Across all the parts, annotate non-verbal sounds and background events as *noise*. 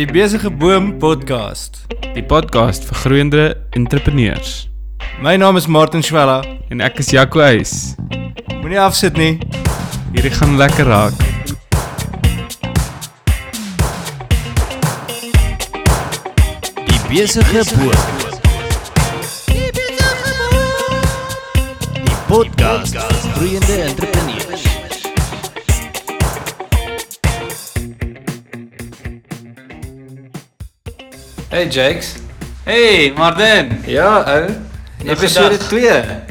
Die besige boom podcast. Die podcast vir groeiende entrepreneurs. My naam is Martin Schwella. En ek is Jaco Eis. Moenie afsit nie. Hierdie gaan lekker raak. Die besige boom. Die podcast vir groeiende entrepreneurs. Hey Jakes. Hey Martin. Ja, ou. Episode gedag.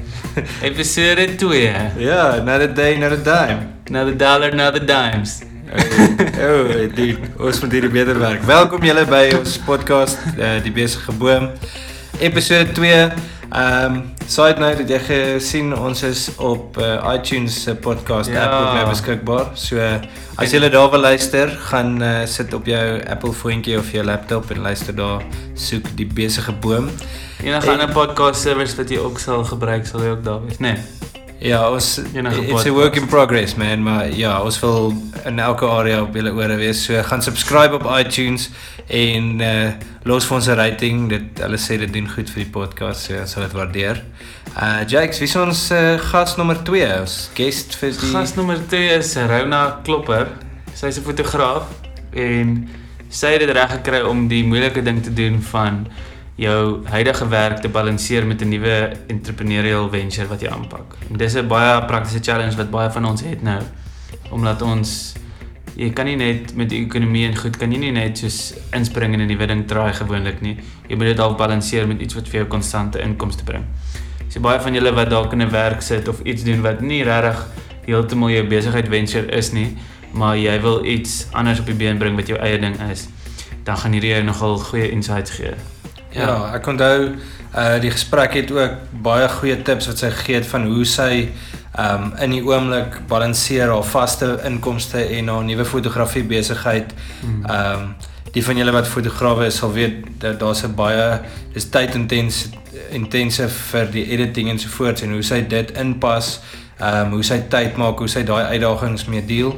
2. *laughs* Episode 2. Ja, another day, another dime. Another dollar, another dimes. Oh, dude, ons moet hierdie beter werk. Welkom julle by ons podcast uh, Die Besige Boom. Episode 2. Ehm um, side note het jy gesien ons is op uh, iTunes se podcast Ja. app ook nou beskikbaar. So uh, as jy daar wil luister, gaan uh, sit op jou Apple foontjie of jou laptop en luister daar. Soek Die Besige Boom. Enige En- ander podcast servers wat jy ook sal gebruik, sal jy ook daar wees, né? Nee. Ja, ons it's a work in progress man, maar ja, ons wil in elke area op julle ore wees. So gaan subscribe op iTunes en uh los vir ons 'n rating. Dit hulle sê dit doen goed vir die podcast, so ons sal dit waardeer. Uh Jakes, wie is ons uh, gas nommer 2? Ons guest vir die Gas nommer 2 is Rona Klopper. Sy's 'n fotograaf en sy het dit reg gekry om die moeilike ding te doen van jou huidige werk te balanseer met 'n nuwe entrepreneurial venture wat jy aanpak. En dis 'n baie praktiese challenge wat baie van ons het nou omdat ons jy kan nie net met die ekonomie en goed kan jy nie net soos inspring en 'n nuwe ding try gewoonlik nie. Jy moet dit al balanseer met iets wat vir jou konstante inkomste bring. So baie van julle wat dalk in 'n werk sit of iets doen wat nie regtig heeltemal jou besigheid venture is nie, maar jy wil iets anders op die been bring wat jou eie ding is, dan gaan hierdie jou nogal goeie insights gee. Ja, ek onthou uh die gesprek het ook baie goeie tips wat sy gegee het van hoe sy um in die oomblik balanseer haar vaste inkomste en haar nuwe fotografie besigheid. Hmm. Um die van julle wat fotograwe is sal weet dat daar's 'n baie dis tyd intens intensief vir die editing en so voort en hoe sy dit inpas, um hoe sy tyd maak, hoe sy daai uitdagings mee deel.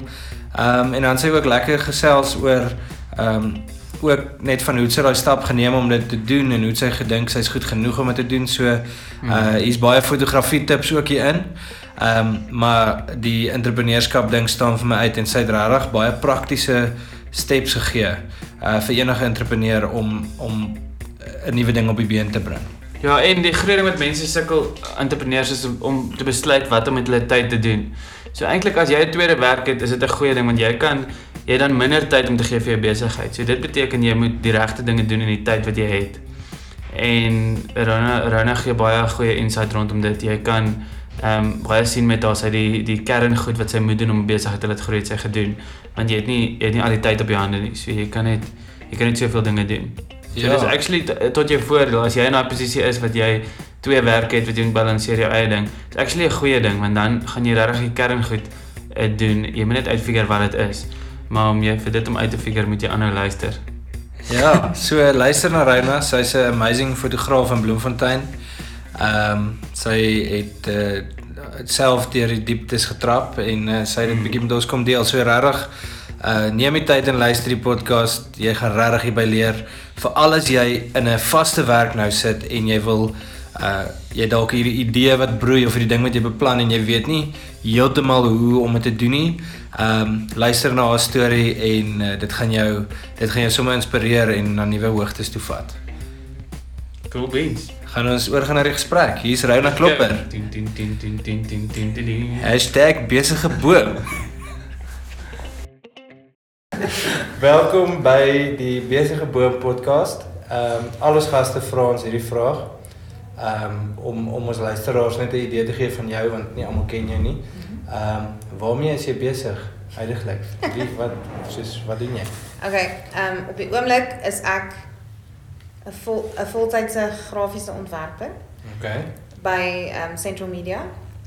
Um en dan sy ook lekker gesels oor um ook net van hoe sy daai stap geneem om dit te doen en hoe sy gedink sy's goed genoeg om dit te doen. So uh hier's baie fotografie tips ook hier in. Ehm um, maar die entrepreneurskap ding staan vir my uit en sy het regtig baie praktiese steps gegee uh vir enige entrepreneur om om 'n nuwe ding op die been te bring. Ja, en die groot ding met mense sukkel entrepreneurs is om, om te besluit wat om met hulle tyd te doen. So eintlik as jy 'n tweede werk het, is dit 'n goeie ding want jy kan jy het dan minder tyd om te gee vir jou besigheid. So dit beteken jy moet die regte dinge doen in die tyd wat jy het. En Rona Rona gee baie goeie insight rondom dit. Jy kan ehm um, baie sien met haar sy die die kerngoed wat sy moet doen om 'n besigheid te laat groei sy gedoen. Want jy het nie jy het nie al die tyd op jou hande nie. So jy kan net jy kan net soveel dinge doen. So ja. dis actually tot jou voordeel as jy in daai posisie is wat jy twee werke het wat jy moet balanseer jou eie ding. Dis actually 'n goeie ding want dan gaan jy regtig die kerngoed uh, doen. Jy moet net uitfigure wat dit is. Maar om jy vir dit om uit te figure moet jy aanhou luister. Ja, so luister na Rona, sy's 'n amazing fotograaf in Bloemfontein. Ehm um, sy het uh, self deur die dieptes getrap en uh, sy het dit bietjie met ons kom deel. So regtig uh neem die tyd en luister die podcast. Jy gaan regtig hierby leer. Veral as jy in 'n vaste werk nou sit en jy wil uh jy dalk hierdie idee wat broei of hierdie ding wat jy beplan en jy weet nie heeltemal hoe om dit te doen nie. Ehm um, luister na haar storie en uh, dit gaan jou dit gaan jou sommer inspireer en na nuwe hoogtes toe vat. Cool beans. Gaan ons oorgaan na die gesprek. Hier's Rona Klopper. #besige boom. Welkom by die Besige Boom podcast. Ehm um, al ons gaste vra ons hierdie vraag. Um, om om ons luisteraars net 'n idee te gee van jou want nie almal ken jou nie. Ehm um, waarmee is jy besig heidaglik? Wie wat soos wat doen jy? Okay, ehm um, op die oomblik is ek 'n vol 'n voltydse grafiese ontwerper Okay. by ehm um, Central Media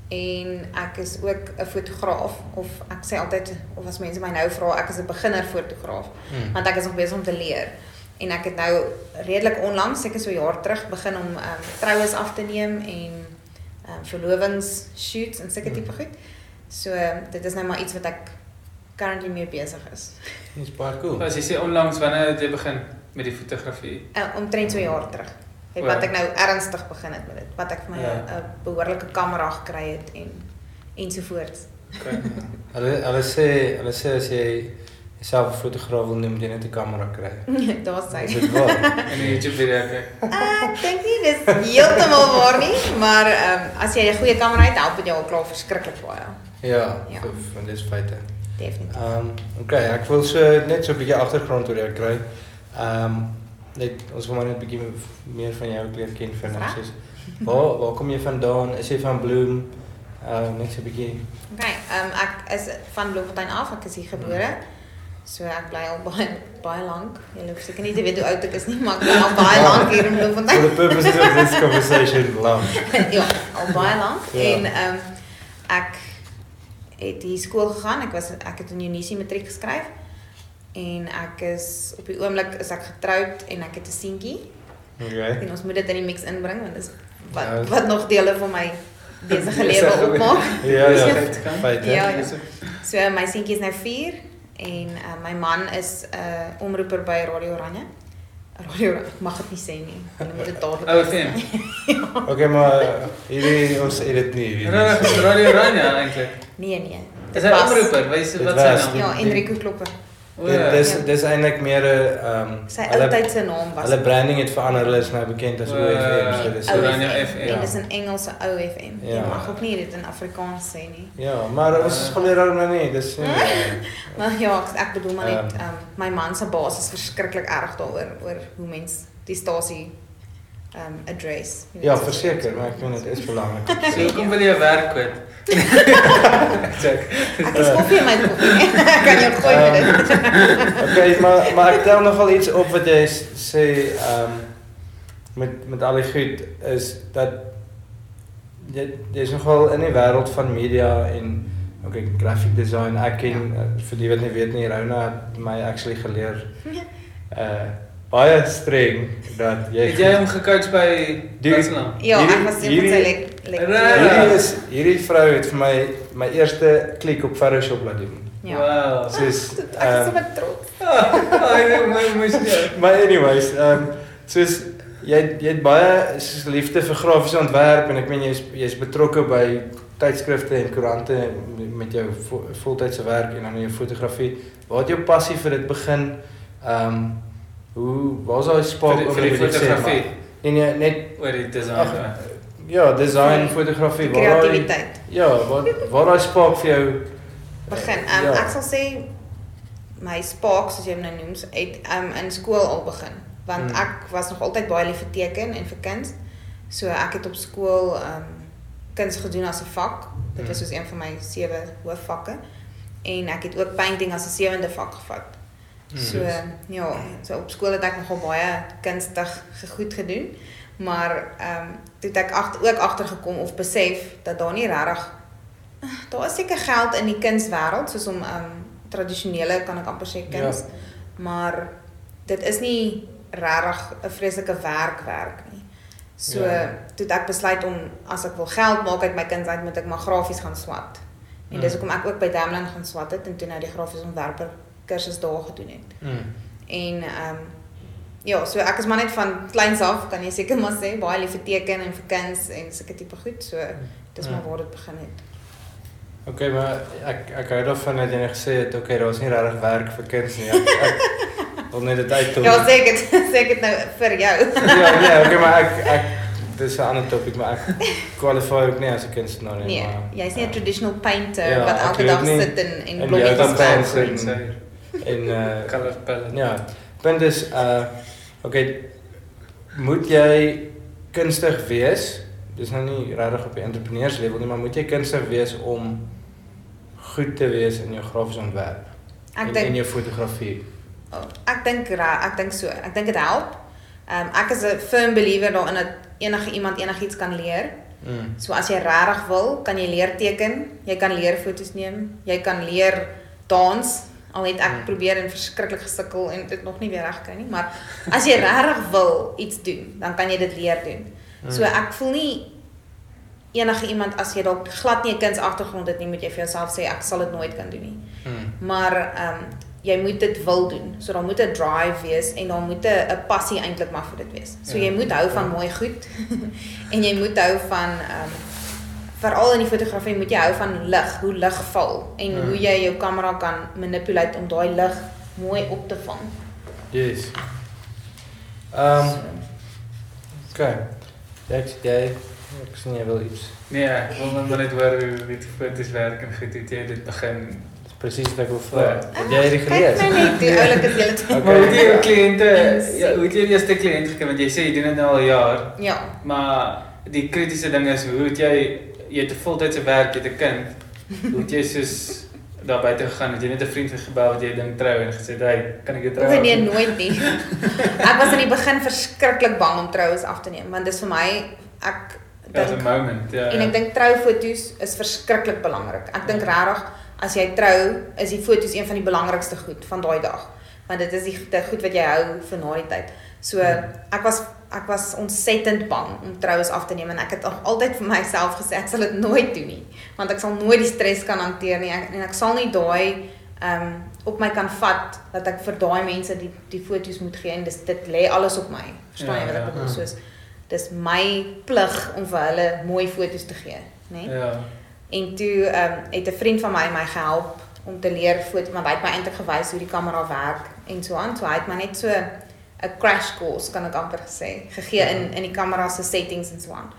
en ek is ook 'n fotograaf of ek sê altyd of as mense my nou vra, ek is 'n beginner fotograaf Hmm. want ek is nog besig om te leer. En ek het nou redelik onlangs, seker so 'n jaar terug begin om ehm um, troues af te neem en ehm um, verlovings shoots en sulke tipe goed. So dit is nou maar iets wat ek currently mee besig is. *laughs* Dis baie cool. As jy sê onlangs wanneer het jy begin met die fotografie? Uh, omtrent 2 jaar terug. Het wat ek nou ernstig begin het met dit. Wat ek vir my 'n Ja. ja. behoorlike kamera gekry het en ensovoorts. Okay. Hulle hulle sê hulle sê as jy jouself 'n fotograaf wil neem, jy net 'n kamera kry. *laughs* Daar's hy. Is dit waar? *laughs* In die YouTube video kyk. Ek dink nie dis heeltemal waar nie, maar ehm um, as jy 'n goeie kamera het, help dit jou al klaar verskriklik baie. Ja, Ja. van dis feite. Definitief. Ehm um, okay, ek wil so net so 'n bietjie agtergrond oor jou kry. Ehm um, net ons wil maar net 'n bietjie meer van jou leer ken vir Vra. soos waar waar kom jy vandaan? Is jy van Bloem? Ehm uh, net so 'n bietjie Okay, ehm um, ek is van Bloemfontein af, ek is hier gebore. So ek bly al *laughs* baie baie lank. Jy hoef seker nie te weet hoe oud ek is nie, maar ek bly al baie lank hier in for Bloemfontein. the purposes of this conversation lang. *laughs* ja, al baie lank Ja. en ehm um, ek het hier skool gegaan. Ek was ek het in Unisie matriek geskryf. En ek is op die oomblik is ek getroud en ek het 'n seentjie. Okay. En ons moet dit in die mix inbring want dis wat Ja. wat nog dele van my besige Besige *laughs* lewe opmaak. Ja, ja. Ja. Feite. Ja, ja. So my seentjie is nou 4 en uh, my man is 'n uh, omroeper by Radio Oranje. Radio Oranje, ek mag dit nie sê nie. Hulle moet dit dadelik. Ou FM. *laughs* Okay, maar hierdie ons edit nie hierdie. Radio Radio Ranja eintlik. Nee nee. Is Dit hy was- omroeper? Wys Dit wat sy naam? Ja, Enrico Klopper. O, Dit ja. dis Ja. dis eintlik meer 'n ehm um, Sy oudtydse naam was Hulle branding het verander. Hulle is nou bekend as OFM. So dis Ou Oranje FM. En dis 'n Engelse ou FM. Jy Ja. mag ook nie dit in Afrikaans sê nie. Ja, maar ons is geleer daar nou nie. Dis nie. *laughs* Maar ja, ek, ek bedoel maar net Ehm. um, my man se baas is verskriklik erg daaroor oor hoe mens die stasie um address. Jy weet, Ja, verseker, maar ek vind dit is belangrik. *laughs* So hoekom wil jy werk kwyt? *laughs* Check. Ek is koffie in my koffie. *laughs* Kan jou gooi met dit. Okay, maar maar ek tel nogal iets op wat jy sê ehm um, met met al die goed is dat jy jy's nogal in die wêreld van media en okay, graphic design. Ek ken ja. vir die wat nie weet nie, Rona het my actually geleer uh baie streng dat jy Het jy hom gecoach by Barcelona? Ja, ek Hierdie- was een van sy lek. Hierdie is hierdie vrou het vir my my eerste klik op Photoshop laat doen. Ja. Wow. Soos Ek is ehm so wat trots. Ai, nee, my moes nie. Maar anyways, ehm um, soos jy jy het baie soos liefde vir grafiese ontwerp en ek meen jy's jy's betrokke by tydskrifte en koerante met jou vo, voltydse werk en dan jou fotografie. Waar het jou passie vir dit begin? Ehm um, hoe waar's daai spark Vir die- wat fotografie? Nee nee, net Oor die design. Ag, ja, design, Vir fotografie, waar daai Kreatiwiteit. Ja, waar waar daai spark vir jou Begin. Um, ja. Ek sal sê my spark soos jy hom nou noem, het um, in skool al begin. Want Hmm. ek was nog altyd baie lief vir teken en vir kuns. So ek het op skool um kuns gedoen as 'n vak. Dit was Hmm. soos een van my sewe hoofvakke. En ek het ook painting as 'n sewende vak gevat. So ja, so op skool het ek nogal baie kunstig goed gedoen. Maar ehm um, toe het ek agter ook agtergekom of besef dat daar nie regtig daar is seker geld in die kunswêreld soos om ehm um, tradisionele kan ek amper sê kuns. Ja. Maar dit is nie regtig 'n vreeslike werkwerk nie. So Ja. ja. toe het ek besluit om as ek wil geld maak uit my kuns uit moet ek maar grafies gaan swat. En dis Mm. hoekom ek ook by Damlin gaan swat het en toe nou die grafiese ontwerper kursus daar gedoen het. Mm. En ehm um, ja, so ek is maar net van kleins af kan jy seker maar sê baie lief vir teken en vir kuns en sulke tipe goed. So dis maar Ja. waar dit begin het. Okay, maar ek ek hou daarvan dat jy net gesê het okay, daar's nie regtig werk vir kinders nie. Ek, ek *laughs* wil net dit. Ja, sê ek dit *laughs* sê ek dit nou vir jou. ja, nee, okay, maar ek ek dis 'n ander topik, maar ek kwalifieer ook nie as 'n kunstenaar nie, Nee, maar jy's nie 'n ja. traditional painter Ja, wat elke dag nie. sit en en dan skep. pens en- uh Color palette. ja, punt is uh okay, moet jy kunstig wees? Dis nou nie regtig op die entrepreneurs level nie, maar moet jy kunstig wees om goed te wees in jou grafiese ontwerp Ek en dink in jou fotografie? Oh, ek dink ra- ek dink so. Ek dink dit help. Ehm um, ek is 'n firm believer daarin dat enige iemand enigiets kan leer. Mm. So as jy regtig wil, kan jy leer teken, jy kan leer foto's neem, jy kan leer dans. Al het ek Hmm. probeer en verskriklik gesukkel en dit nog nie weer reg kry nie, maar as jy regtig wil iets doen, dan kan jy dit leer doen. So Mm. ek voel nie enige iemand as jy dalk glad nie 'n kunsagtergrond het nie, moet jy vir jouself sê ek sal dit nooit kan doen nie. Mm. Maar ehm um, jy moet dit wil doen. So daar moet 'n drive wees en daar moet 'n passie eintlik maar vir dit wees. So Ja, jy moet hou van ja. mooi goed *laughs* en jy moet hou van ehm um, veral in die fotografie moet jy hou van lig, hoe lig val en Mm. hoe jy jou kamera kan manipuleer om daai lig mooi op te vang. Yes. Ehm So, okay. Ek jy ek sien jy wil iets. Nee, ek wil net net hoor hoe die foto's werk en goed hoe het jy dit begin. Presies wat ek wil vra. Ja. Het jy hierdie Kyk my gelees? net, hoe *laughs* oulik is julle twee. Okay. Maar hoe het jy jou kliënte *laughs* ja, hoe het jy die eerste kliënt gekry want jy sê jy doen dit nou al jaar, Ja. maar die kritiese ding is hoe het jy jy het 'n voltydse werk, jy het 'n kind. Hoe het jy soos daar buite gegaan? Het jy net 'n vriend gebel wat jy dink trou en gesê, "Hey, kan ek jou trou?" O nee, nooit nie. *laughs* ek was in die begin verskriklik bang om troues af te neem, want dis vir my ek dink moment. Ja. en ek dink troufoto's is verskriklik belangrik. Ek dink regtig as jy trou, is die foto's een van die belangrikste goed van daai dag, want dit is die, die goed wat jy hou vir na die tyd. So ek was ek was ontsettend bang om troues af te neem en ek het al- altyd vir myself gesê ek sal dit nooit doen nie, want ek sal nooit die stres kan hanteer nie ek, en ek sal nie daai ehm um, op my kan vat dat ek vir daai mense die die foto's moet gee en dis dit lê alles op my. Verstaan Ja, jy wat ek ja. bedoel? Soos dis my plig om vir hulle mooi foto's te gee, né? Nee? Ja. En toe ehm um, het 'n vriend van my my gehelp om te leer foto, maar hy het my eintlik gewys hoe die kamera werk en so aan. So hy het my net so 'n crash course kan ek amper sê gegee in in die kamera se settings en so aan.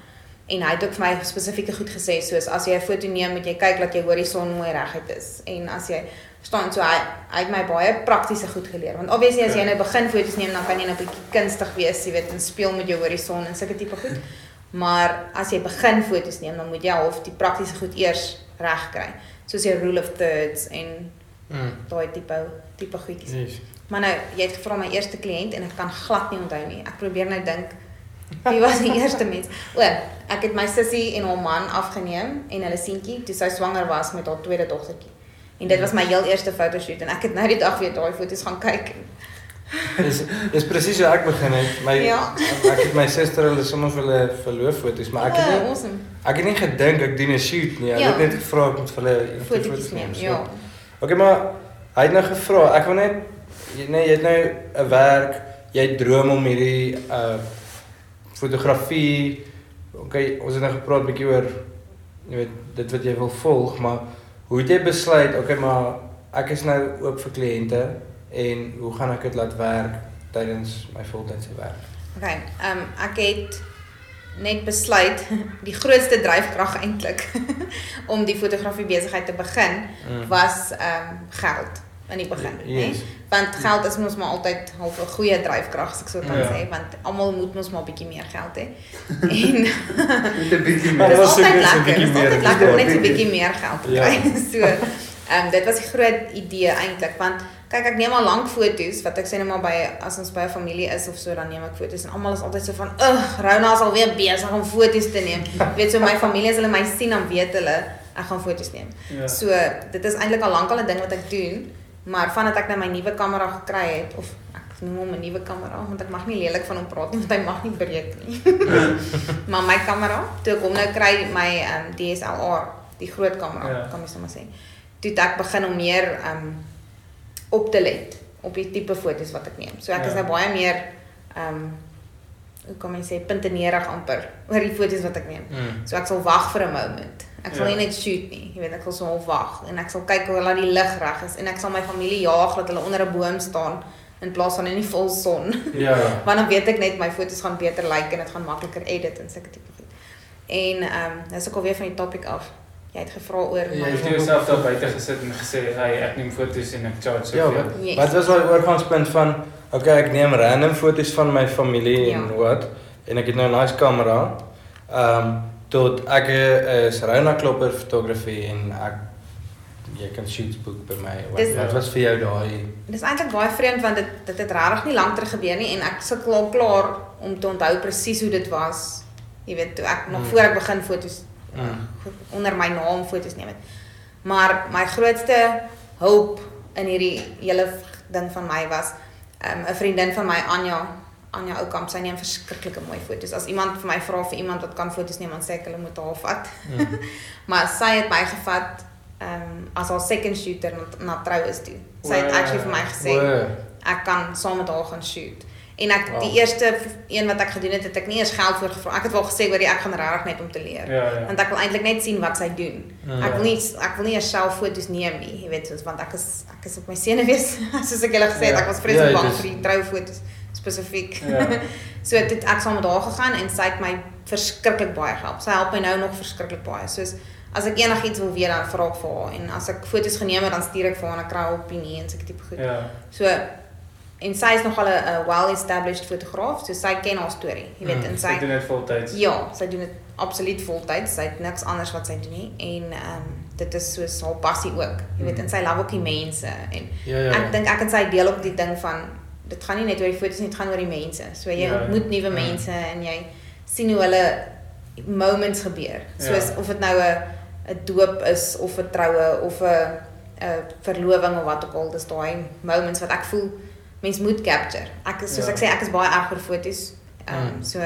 En hy het ook vir my spesifieke goed gesê soos as jy 'n foto neem, moet jy kyk dat jou horison mooi reguit is. En as jy verstaan so hy hy het my baie praktiese goed geleer. Want obviously as jy nou begin foto's neem, dan kan jy nou 'n bietjie kunstig wees, jy weet, en speel met jou horison en sulke tipe goed. Maar as jy begin foto's neem, dan moet jy half die praktiese goed eers reg kry. Soos jy rule of thirds en Mm. daai tipe tipe goedjies. Yes. Maar nou, jy het gevra my eerste kliënt en ek kan glad nie onthou nie. Ek probeer nou dink wie was die eerste mens? O, ek het my sussie en haar man afgeneem en hulle seentjie toe sy swanger was met haar tweede dogtertjie. En dit was my heel eerste fotoshoot en ek het nou die dag weer daai foto's gaan kyk. *laughs* Dis dis presies hoe ek begin het. My Ja. ek het my suster hulle sommer vir hulle verlooffoto's, maar ek het nie awesome. ek het nie gedink ek doen 'n shoot nie. Ek Ja. het net gevra ek moet vir hulle Fotootjies neem. so. Ja. Okay, maar hy het nou gevra, ek wil net jy nee, jy het nou 'n werk, jy droom om hierdie uh fotografie. Okay, ons het nou gepraat bietjie oor jy weet dit wat jy wil volg, maar hoe het jy besluit, okay, maar ek is nou oop vir kliënte en hoe gaan ek dit laat werk tydens my voltydse werk? Okay, ehm um, ek het net besluit *laughs* die grootste dryfkrag eintlik *laughs* om die fotografie besigheid te begin Mm. was ehm um, geld in die begin? Yes. Want geld is mos maar altyd half 'n goeie dryfkrag as ek so kan Ja. sê, want almal moet mos maar 'n bietjie meer geld hê. *laughs* En 'n bietjie *laughs* dit meer. is was so altyd net lekker, bietjie dit is meer, altyd lekker om ja, net 'n bietjie. meer geld te Ja. kry. *laughs* So ehm um, dit was die groot idee eintlik, want kyk ek neem al lank foto's wat ek sê net maar by as ons by 'n familie is of so dan neem ek foto's en almal is altyd so van, "Ag, Rona is alweer besig om foto's te neem." Jy weet so my familie as hulle my sien dan weet hulle ek gaan foto's neem. Ja. So dit is eintlik al lank al 'n ding wat ek doen, maar vandat ek nou my nuwe kamera gekry het of ek noem hom 'n nuwe kamera want ek mag nie lelik van hom praat nie want hy mag nie breek nie. *laughs* maar my kamera, toe ek hom nou kry my um, DSLR, die groot kamera, Ja. kan mens sommer sê. Toe ek begin om meer um op te let op die tipe foto's wat ek neem. So ek Ja. is nou baie meer um hoe kan mens sê puntenerig amper oor die foto's wat ek neem. Mm. So ek sal wag vir 'n moment. Ek sal Ja. nie net shoot nie. Jy weet, ek sal so half wag en ek sal kyk hoe laat die lig reg is en ek sal my familie jaag dat hulle onder 'n boom staan in plaas van in die volson. Ja. *laughs* Want dan weet ek net my foto's gaan beter lyk en dit gaan makliker edit en sulke tipe goed. En ehm um, dis ook alweer van die topik af. Jy het gevra oor Ja, Jy my het jouself daar buite gesit en gesê, "Hey, ek neem foto's en ek charge Ja, soveel." wat, Yes. wat was daai oorgangspunt van okay, ek neem random foto's van my familie en Ja. wat en ek het nou 'n nice kamera. Ehm um, tot ek eh, is Rona Klopper fotografie en ek jy kan shoots boek by my. Dis- wat was vir jou daai? Dis eintlik baie vreemd want dit dit het regtig nie lank terug gebeur nie en ek sukkel al klaar om te onthou presies hoe dit was. Jy weet, toe ek nog Mm. voor ek begin foto's Mm. onder my naam foto's neem het. Maar my grootste hulp in hierdie hele ding van my was 'n um, vriendin van my Anja Anja Oukamp, sy neem verskriklike mooi foto's. As iemand vir my vra vir iemand wat kan foto's neem, dan sê ek hulle moet haar vat. Mm. *laughs* maar sy het my gevat ehm um, as haar second shooter na, na troues toe. Sy het actually vir my gesê ek kan saam met haar gaan shoot. En ek Wow. die eerste een wat ek gedoen het, het ek nie eers geld vir gevra. Ek het wel gesê hoor ek gaan regtig net om te leer. Ja, ja. Want ek wil eintlik net sien wat sy doen. Mm. Ek wil nie ek wil nie eers self foto's neem nie, jy weet soos want ek is ek is op my senuwees *laughs* soos ek julle gesê het, Ja. ek was vreeslik Ja, bang vir die troufoto's spesifiek. Ja. *laughs* so het ek saam met haar gegaan en sy het my verskriklik baie gehelp. Sy help my nou nog verskriklik baie. Soos as ek enigiets wil weet dan vra ek vir haar en as ek foto's geneem het dan stuur ek vir haar en ek kry haar opinie en sulke tipe goed. Ja. So en sy is nogal 'n 'n well established fotograaf, so sy ken haar storie, jy weet, Mm, en Sy sy doen dit voltyds. Ja, sy doen dit absoluut voltyds. Sy het niks anders wat sy doen nie en ehm um, dit is soos haar passie ook. Jy weet, en sy love ook die mense en Ja ja. ek dink ek en sy deel ook die ding van dit gaan nie net oor die foto's nie, dit gaan oor die mense. So jy Ja. ontmoet nuwe Ja. mense en jy sien hoe hulle moments gebeur. Soos Ja. of dit nou 'n 'n doop is of 'n troue of 'n 'n verloving of wat ook al, dis daai moments wat ek voel mens moet capture. Ek is soos Ja. ek sê ek is baie erg vir foto's. Ehm um, Mm. so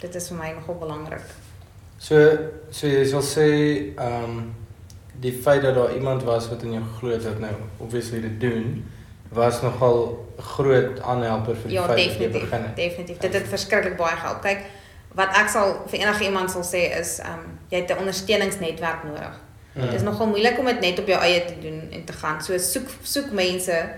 dit is vir my nogal belangrik. So so jy sal sê ehm um, die feit dat daar iemand was wat in jou glo het wat nou obviously dit doen was nogal groot aanhelper vir die Ja, feit dat jy definitief. begin het. Definitief. Dit het verskriklik baie gehelp. Kyk, wat ek sal vir enige iemand sal sê is ehm um, jy het 'n ondersteuningsnetwerk nodig. Mm. Dit is nogal moeilik om dit net op jou eie te doen en te gaan. So soek soek mense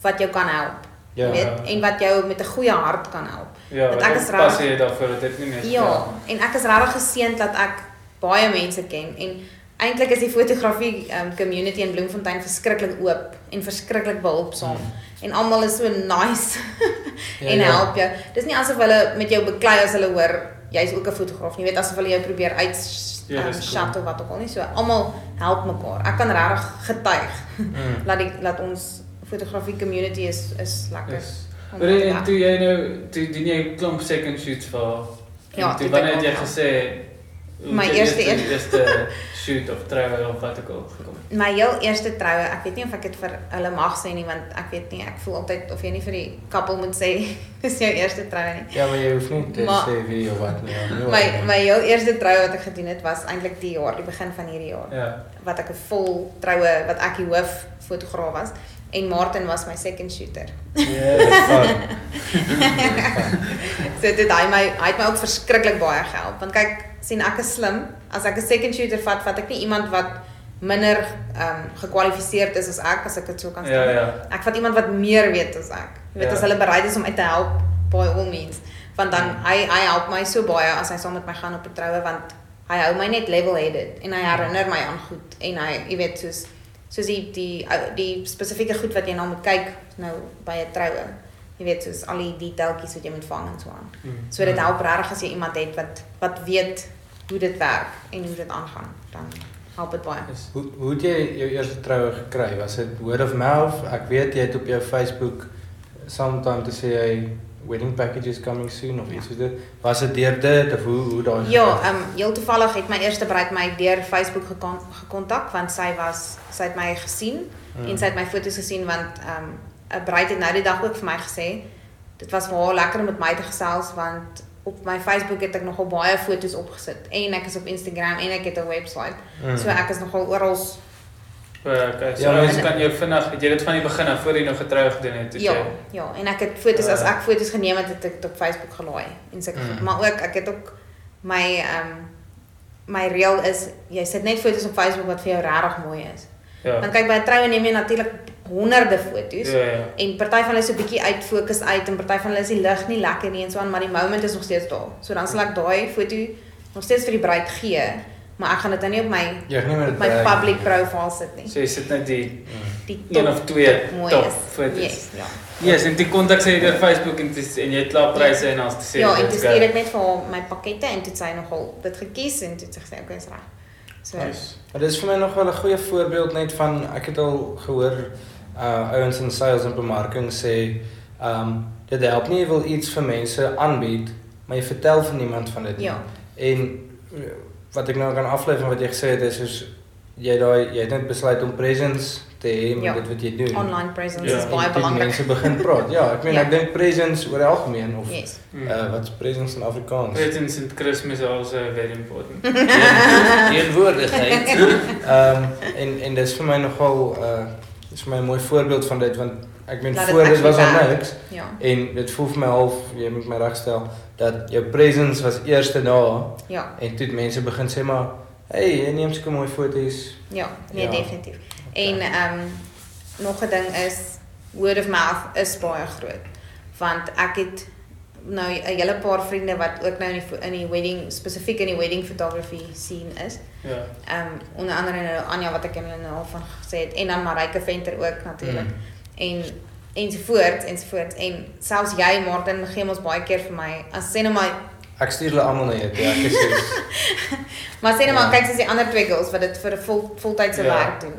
wat jou kan help. Ja. Jy weet, en wat jou met 'n goeie hart kan help. Ja, Want ek is rarig- passie het daarvoor dat dit nie net Ja, en ek is regtig geseënd dat ek baie mense ken en eintlik is die fotografie um, community in Bloemfontein verskriklik oop en verskriklik behulpsaam. En almal is so nice *laughs* Ja, en ja. help jou. Dis nie asof hulle met jou beklei as hulle hoor jy's ook 'n fotograaf nie. Jy weet asof hulle jou probeer uit Ja, um, dis cool. shut of wat ook al nie. So almal help mekaar. Ek kan regtig getuig Mm. *laughs* dat die dat ons fotografie community is is lekker. Yes. Maar en toe jy nou toe doen jy klomp second shoots vir. Ja, toe wanneer het jy gesê My eerste, een. Shoot of troue of wat ook al gekom? my heel eerste troue, ek weet nie of ek dit vir hulle mag sê nie want ek weet nie, ek voel altyd of jy nie vir die koppel moet sê *laughs* dis jou eerste troue nie. Ja, maar jy hoef nie te Maar- sê wie of wat nie. ja, nie My wat nie. my heel eerste troue wat ek gedoen het was eintlik die jaar, die begin van hierdie jaar. Ja. Wat ek 'n vol troue wat ek die hoof fotograaf was en Martin was my second shooter. Ja. *laughs* Fun. So dit hy my hy het my ook verskriklik baie gehelp want kyk, sien ek is slim. As ek 'n second shooter vat, vat ek nie iemand wat minder ehm um, gekwalifiseerd is as ek as ek dit so kan sê. Ja, ja. Ek vat iemand wat meer weet as ek. Jy weet Ja. as hulle bereid is om uit te help by all means. Want dan hy hy help my so baie as hy saam met my gaan op 'n troue want hy hou my net level-headed en hy herinner my aan goed en hy jy weet soos soos die die ou- die spesifieke goed wat jy nou moet kyk nou by 'n troue. Jy weet soos al die detailtjies wat jy moet vang en so aan. Mm. So dit help regtig as jy iemand het wat wat weet hoe dit werk en hoe dit aangaan. Dan help dit baie. Yes. Hoe hoe het jy jou eerste troue gekry? Was dit word of mouth? Ek weet jy het op jou Facebook sometime te sê jy wedding packages coming soon of iets soos dit. Was dit deur dit of hoe hoe daai Ja, ehm um, heel toevallig het my eerste bruid my deur Facebook gekon gekontak want sy was sy het my gesien Mm. en sy het my foto's gesien want ehm um, 'n bruid het nou die dag ook vir my gesê dit was vir haar lekker om met my te gesels want op my Facebook het ek nogal baie foto's opgesit en ek is op Instagram en ek het 'n webwerf. Mm. So ek is nogal oral Ja, okay. So Ja, ja, mens- kan jou vinnig, het jy dit van die begin af voor jy nog getrou gedoen het, het Ja, jy ja, en ek het foto's as Ja. ek foto's geneem het, het ek dit op Facebook gelaai en sulke Mm. Maar ook ek het ook my ehm my reël is jy sit net foto's op Facebook wat vir jou regtig mooi is. Ja. Want kyk by 'n troue neem jy natuurlik honderde foto's Ja, ja. en party van hulle is so 'n bietjie uit fokus uit en party van hulle is die lig nie lekker nie en so aan, maar die moment is nog steeds daar. So dan sal ek daai foto nog steeds vir die bruid gee, maar ek gaan dit dan nie op my gaan nie op my brag public profile sit nie. So jy sit net die. Die een of twee top is. foto's. Yes, ja. Yes, en die kontak sê jy deur Facebook en dis en jy klaar pryse en dan sê Ja, en go. stuur ek net vir haar my pakkette en toe sy nogal dit gekies en toe het sy okay, is reg. So Nice. Maar dis vir my nog wel 'n goeie voorbeeld net van ek het al gehoor uh ouens in sales en bemarking sê um dit help nie jy wil iets vir mense aanbied, maar jy vertel vir niemand van dit nie. ja, En uh, wat ek nou kan aflei van wat jy gesê het is soos jy daai jy het net besluit om presence te hê met Ja. dit wat jy doen. Online presence Ja, is baie belangrik. Mense begin praat. Ja, ek meen Ja. ek dink presence oor algemeen of Yes. Uh wat is presence in Afrikaans? Presence in Christmas also very important. *laughs* Teenwoordigheid. *laughs* Ehm en en dis vir my nogal uh dis vir my 'n mooi voorbeeld van dit want ek meen voor dit was daar niks Ja. en dit voel vir my half jy moet my regstel dat jou presence was eerste daar Ja. en toe het mense begin sê maar hey, jy neem sulke mooi foto's. Ja, nee Ja. definitief. En ehm nog 'n ding is word of mouth is baie groot. Want ek het nou 'n hele paar vriende wat ook nou in die in die wedding spesifiek in die wedding photography scene is. Ja. Ehm onder andere nou Anja wat ek julle nou al van gesê het en dan Marike Venter ook natuurlik. Mm. En ensovoorts ensovoorts en selfs jy Martin gee ons baie keer vir my as sê nou maar Ek stuur hulle almal na jou toe. Ek is so Maar sê net maar Ja. kyk soos die ander twee girls wat dit vir 'n vol voltydse Ja. werk doen.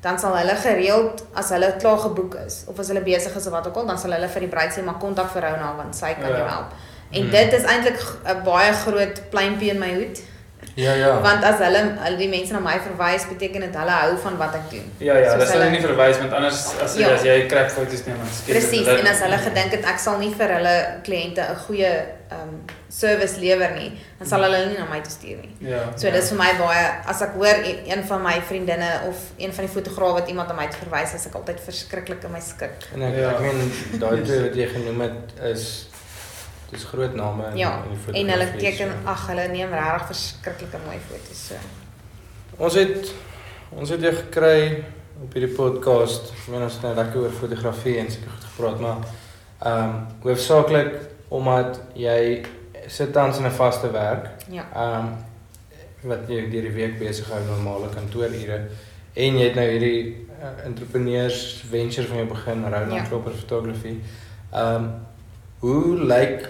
Dan sal hulle gereeld as hulle klaar geboek is of as hulle besig is of wat ook al, dan sal hulle vir die bruid sê maar kontak vir Rona want sy kan Ja. jou help. En Hmm. dit is eintlik 'n baie groot pluimpie in my hoed, Ja, ja. want as hulle al die mense na my verwys, beteken dit hulle hou van wat ek doen. Ja ja, dat sal hulle- nie verwys want anders as Ja. as jy crap foto's neem dan dit Presies, hulle- en as hulle gedink het ek sal nie vir hulle kliënte 'n goeie um service lewer nie, dan sal hulle nie na my toe stuur nie. Ja. So dis vir my baie as ek hoor e- een van my vriendinne of een van die fotograwe wat iemand aan my verwys is ek altyd verskriklik in my skik. En ek Ja. ek meen daai twee wat jy genoem het is dis groot name in, Ja, in die en hulle fotografie, teken so. ag hulle neem regtig verskriklike mooi foto's so. Ons het ons het jou gekry op hierdie podcast. Ek meen ons het nou lekker oor fotografie en seker goed gepraat, maar ehm um, hoofsaaklik omdat jy sit tans in 'n vaste werk. Ja. Ehm um, wat jy deur die week besig hou normale kantoorure en jy het nou hierdie uh, entrepreneurs venture van jou begin Ja. ja. Klopper Photography. Ehm um, hoe lyk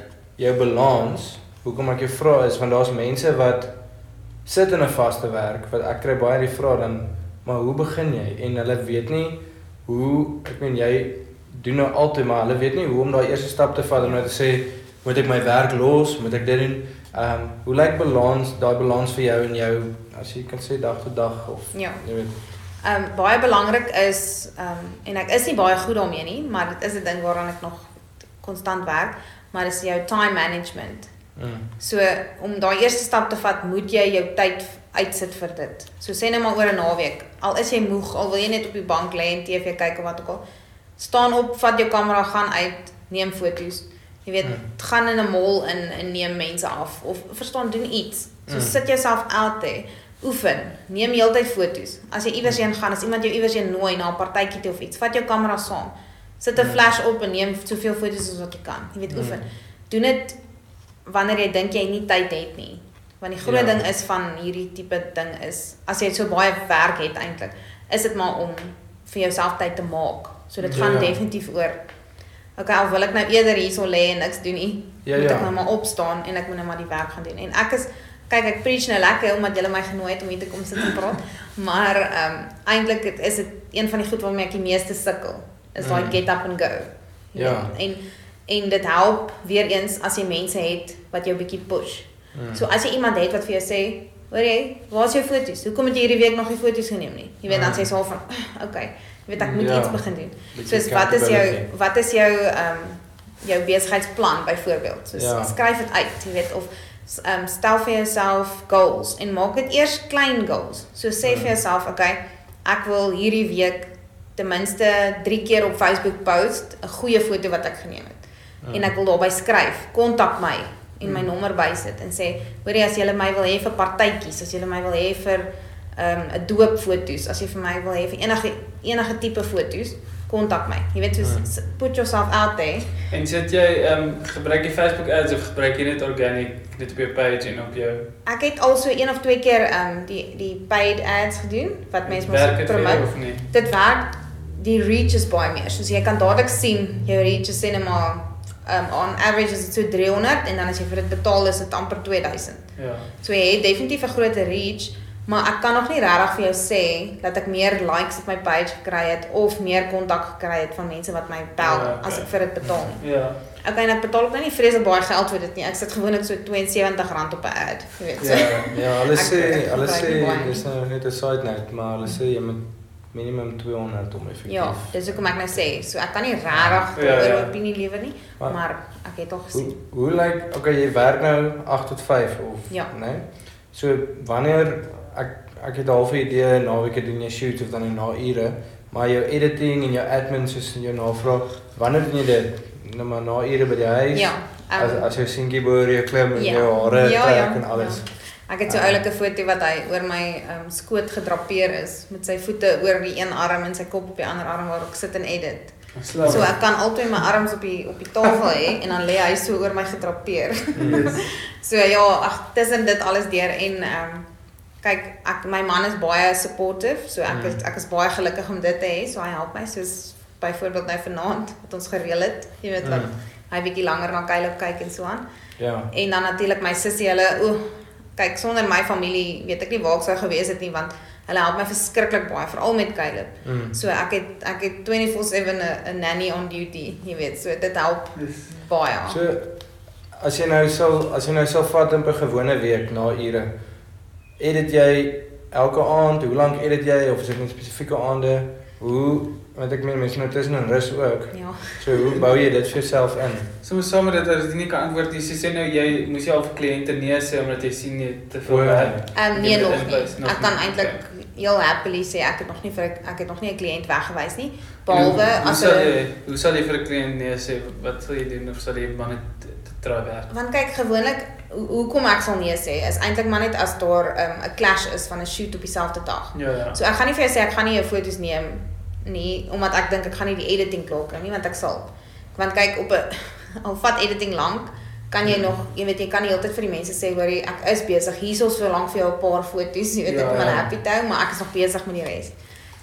jou balans? Hoekom ek jou vra is want daar's mense wat sit in 'n vaste werk wat ek kry baie die vraag dan maar hoe begin jy en hulle weet nie hoe ek meen jy doen nou altyd maar hulle weet nie hoe om daai eerste stap te vat om nou te sê moet ek my werk los moet ek dit doen ehm um, hoe lyk balans daai balans vir jou en jou as jy kan sê dag tot dag of Ja. jy weet Ehm um, baie belangrik is ehm um, en ek is nie baie goed daarmee nie, maar dit is 'n ding waaraan ek nog konstant werk, maar dis jou time management. mm, So om daai eerste stap te vat, moet jy jou tyd uitsit vir dit. So sê net maar oor 'n naweek. Al is jy moeg, al wil jy net op die bank lê en TV kyk of wat ook al, staan op, vat jou kamera, gaan uit, neem foto's. Jy weet, Mm. gaan in 'n mall in en neem mense af of verstaan doen iets. So Mm. sit jouself out there. Oefen, neem heeltyd foto's. As jy iewers heen gaan, as iemand jou iewers heen nooi na 'n partytjie toe of iets, vat jou kamera saam. Sit 'n Mm. flash op en neem soveel foto's as wat jy kan. Jy weet, Mm. oefen. Doen dit wanneer jy dink jy nie tyd het nie. Want die groot Ja. ding is van hierdie tipe ding is as jy so baie werk het eintlik, is dit maar om vir jouself tyd te maak. So dit gaan Ja. definitief oor Okay, al wil ek nou eerder hierso lê en niks doen nie, Ja, moet ja. ek nou maar opstaan en ek moet nou maar die werk gaan doen. En ek is kyk ek preach nou lekker omdat julle my genooi het om hier te kom sit en praat, *laughs* maar ehm um, eintlik is dit een van die goed waarmee ek die meeste sukkel, is daai Mm. get up and go. Ja. weet, En en dit help weer eens as jy mense het wat jou bietjie push. mm. So as jy iemand het wat vir jou sê, hoor jy, waar is jou foto's? Hoekom het jy hierdie week nog nie foto's geneem nie? Jy weet dan Mm. sê jy so van, okay, jy weet ek moet Ja. iets begin doen. Soos wat is jou wat is jou ehm um, jou besigheidsplan byvoorbeeld? Soos Ja. skryf dit uit, jy weet of ehm um, stel vir jouself goals en maak dit eers klein goals. So sê Ja. vir jouself, okay, ek wil hierdie week ten minste 3 keer op Facebook post 'n goeie foto wat ek geneem het. Mm. En ek wil daarby skryf, kontak my en my Mm. nommer bysit en sê, hoorie as jy my wil hê vir partytjies, as jy my wil hê vir ehm um, 'n doopfoto's, as jy vir my wil hê vir enige enige tipe foto's, kontak my. Jy weet soos Mm. s- put yourself out there. En sit jy ehm um, gebruik jy Facebook ads of gebruik jy net organic net op jou page en op jou Ek het al so een of twee keer ehm um, die die paid ads gedoen wat mense mos jou promote. Dit werk die reach is baie meer. Soos jy kan dadelik sien jou reach is sê net maar um, on average is dit so 300 en dan as jy vir dit betaal is dit amper 2000. Ja. So jy het definitief 'n groter reach, maar ek kan nog nie regtig vir jou sê dat ek meer likes op my page gekry het of meer kontak gekry het van mense wat my bel Ja, okay. as ek vir dit betaal. Ja. Okay, en ek betaal ook nou nie vreeslik baie geld vir dit nie. Ek sit gewoonlik so R72 op 'n ad, jy weet. So. Ja. Ja, *laughs* hulle sê hulle sê dis nou net 'n side note, maar hulle sê jy moet minimum 200 om effektief. Ja, dis hoekom ek nou sê, so ek kan nie regtig Ja, oor ja. 'n opinie lewer nie, Maar- maar ek het al Hoe gesien. hoe lyk okay, jy werk nou 8 tot 5 of Ja. nee? So wanneer ek ek het half 'n idee naweke doen jy shoots of dan na ure, maar jou editing en jou admin soos jou navraag, wanneer doen jy dit? Nou maar na ure by die huis. Ja. As ehm, as jou seentjie boor jy klim en Ja. jou hare Ja, trek ja, en alles. Ek het so 'n Ah. oulike foto wat hy oor my um, skoot gedrapeer is met sy voete oor die een arm en sy kop op die ander arm waar ek sit en edit. Slaap. So ek kan altyd my arms op die op die tafel hê en dan lê hy so oor my gedrapeer. *laughs* so ja, ag tussen dit alles deur en ehm um, kyk ek my man is baie supportive, so ek is ek is baie gelukkig om dit te hê. So hy help my soos byvoorbeeld nou vanaand wat ons gereël het, jy weet wat Mm. hy bietjie langer na Caleb kyk en so aan. Ja. En dan natuurlik my sussie, hulle o, kyk sonder my familie weet ek nie waar ek sou gewees het nie want hulle help my verskriklik baie veral met Caleb. Mm. So ek het ek het 24/7 'n nanny on duty, jy weet. So dit help Dis baie. So as jy nou sal as jy nou sal vat op 'n gewone week na ure, edit jy elke aand, hoe lank edit jy of is dit net spesifieke aande? Hoe want ek meen mense nou tussen en rus ook. ja. So hoe bou jy dit vir jouself in? Soms saam met dit as jy nie kan antwoord nie, so sê nou jy moes jy al vir kliënte nee sê omdat jy sien jy te veel werk. Ehm nee nog nie. nog Ek kan eintlik heel happily sê ek het nog nie vir ek het nog nie 'n kliënt weggewys nie. Behalwe as jy hoe sal jy vir 'n kliënt nee sê wat sal jy doen of sal jy maar net try werk? Want kyk gewoonlik hoe- hoekom ek sal nee sê is eintlik maar net as daar ehm, 'n um, clash is van 'n shoot op dieselfde dag. Ja ja. So ek gaan nie vir jou sê ek gaan nie jou foto's neem nie omdat ek dink ek gaan nie die editing klaar kry nie want ek sal. Want kyk op 'n *laughs* al vat editing lank kan jy nog jy weet jy kan die hele tyd vir die mense sê hoor jy ek is besig hiersoos so lank vir jou 'n paar foto's jy weet Ja, ek hulle ja. happy hou maar ek is nog besig met die res.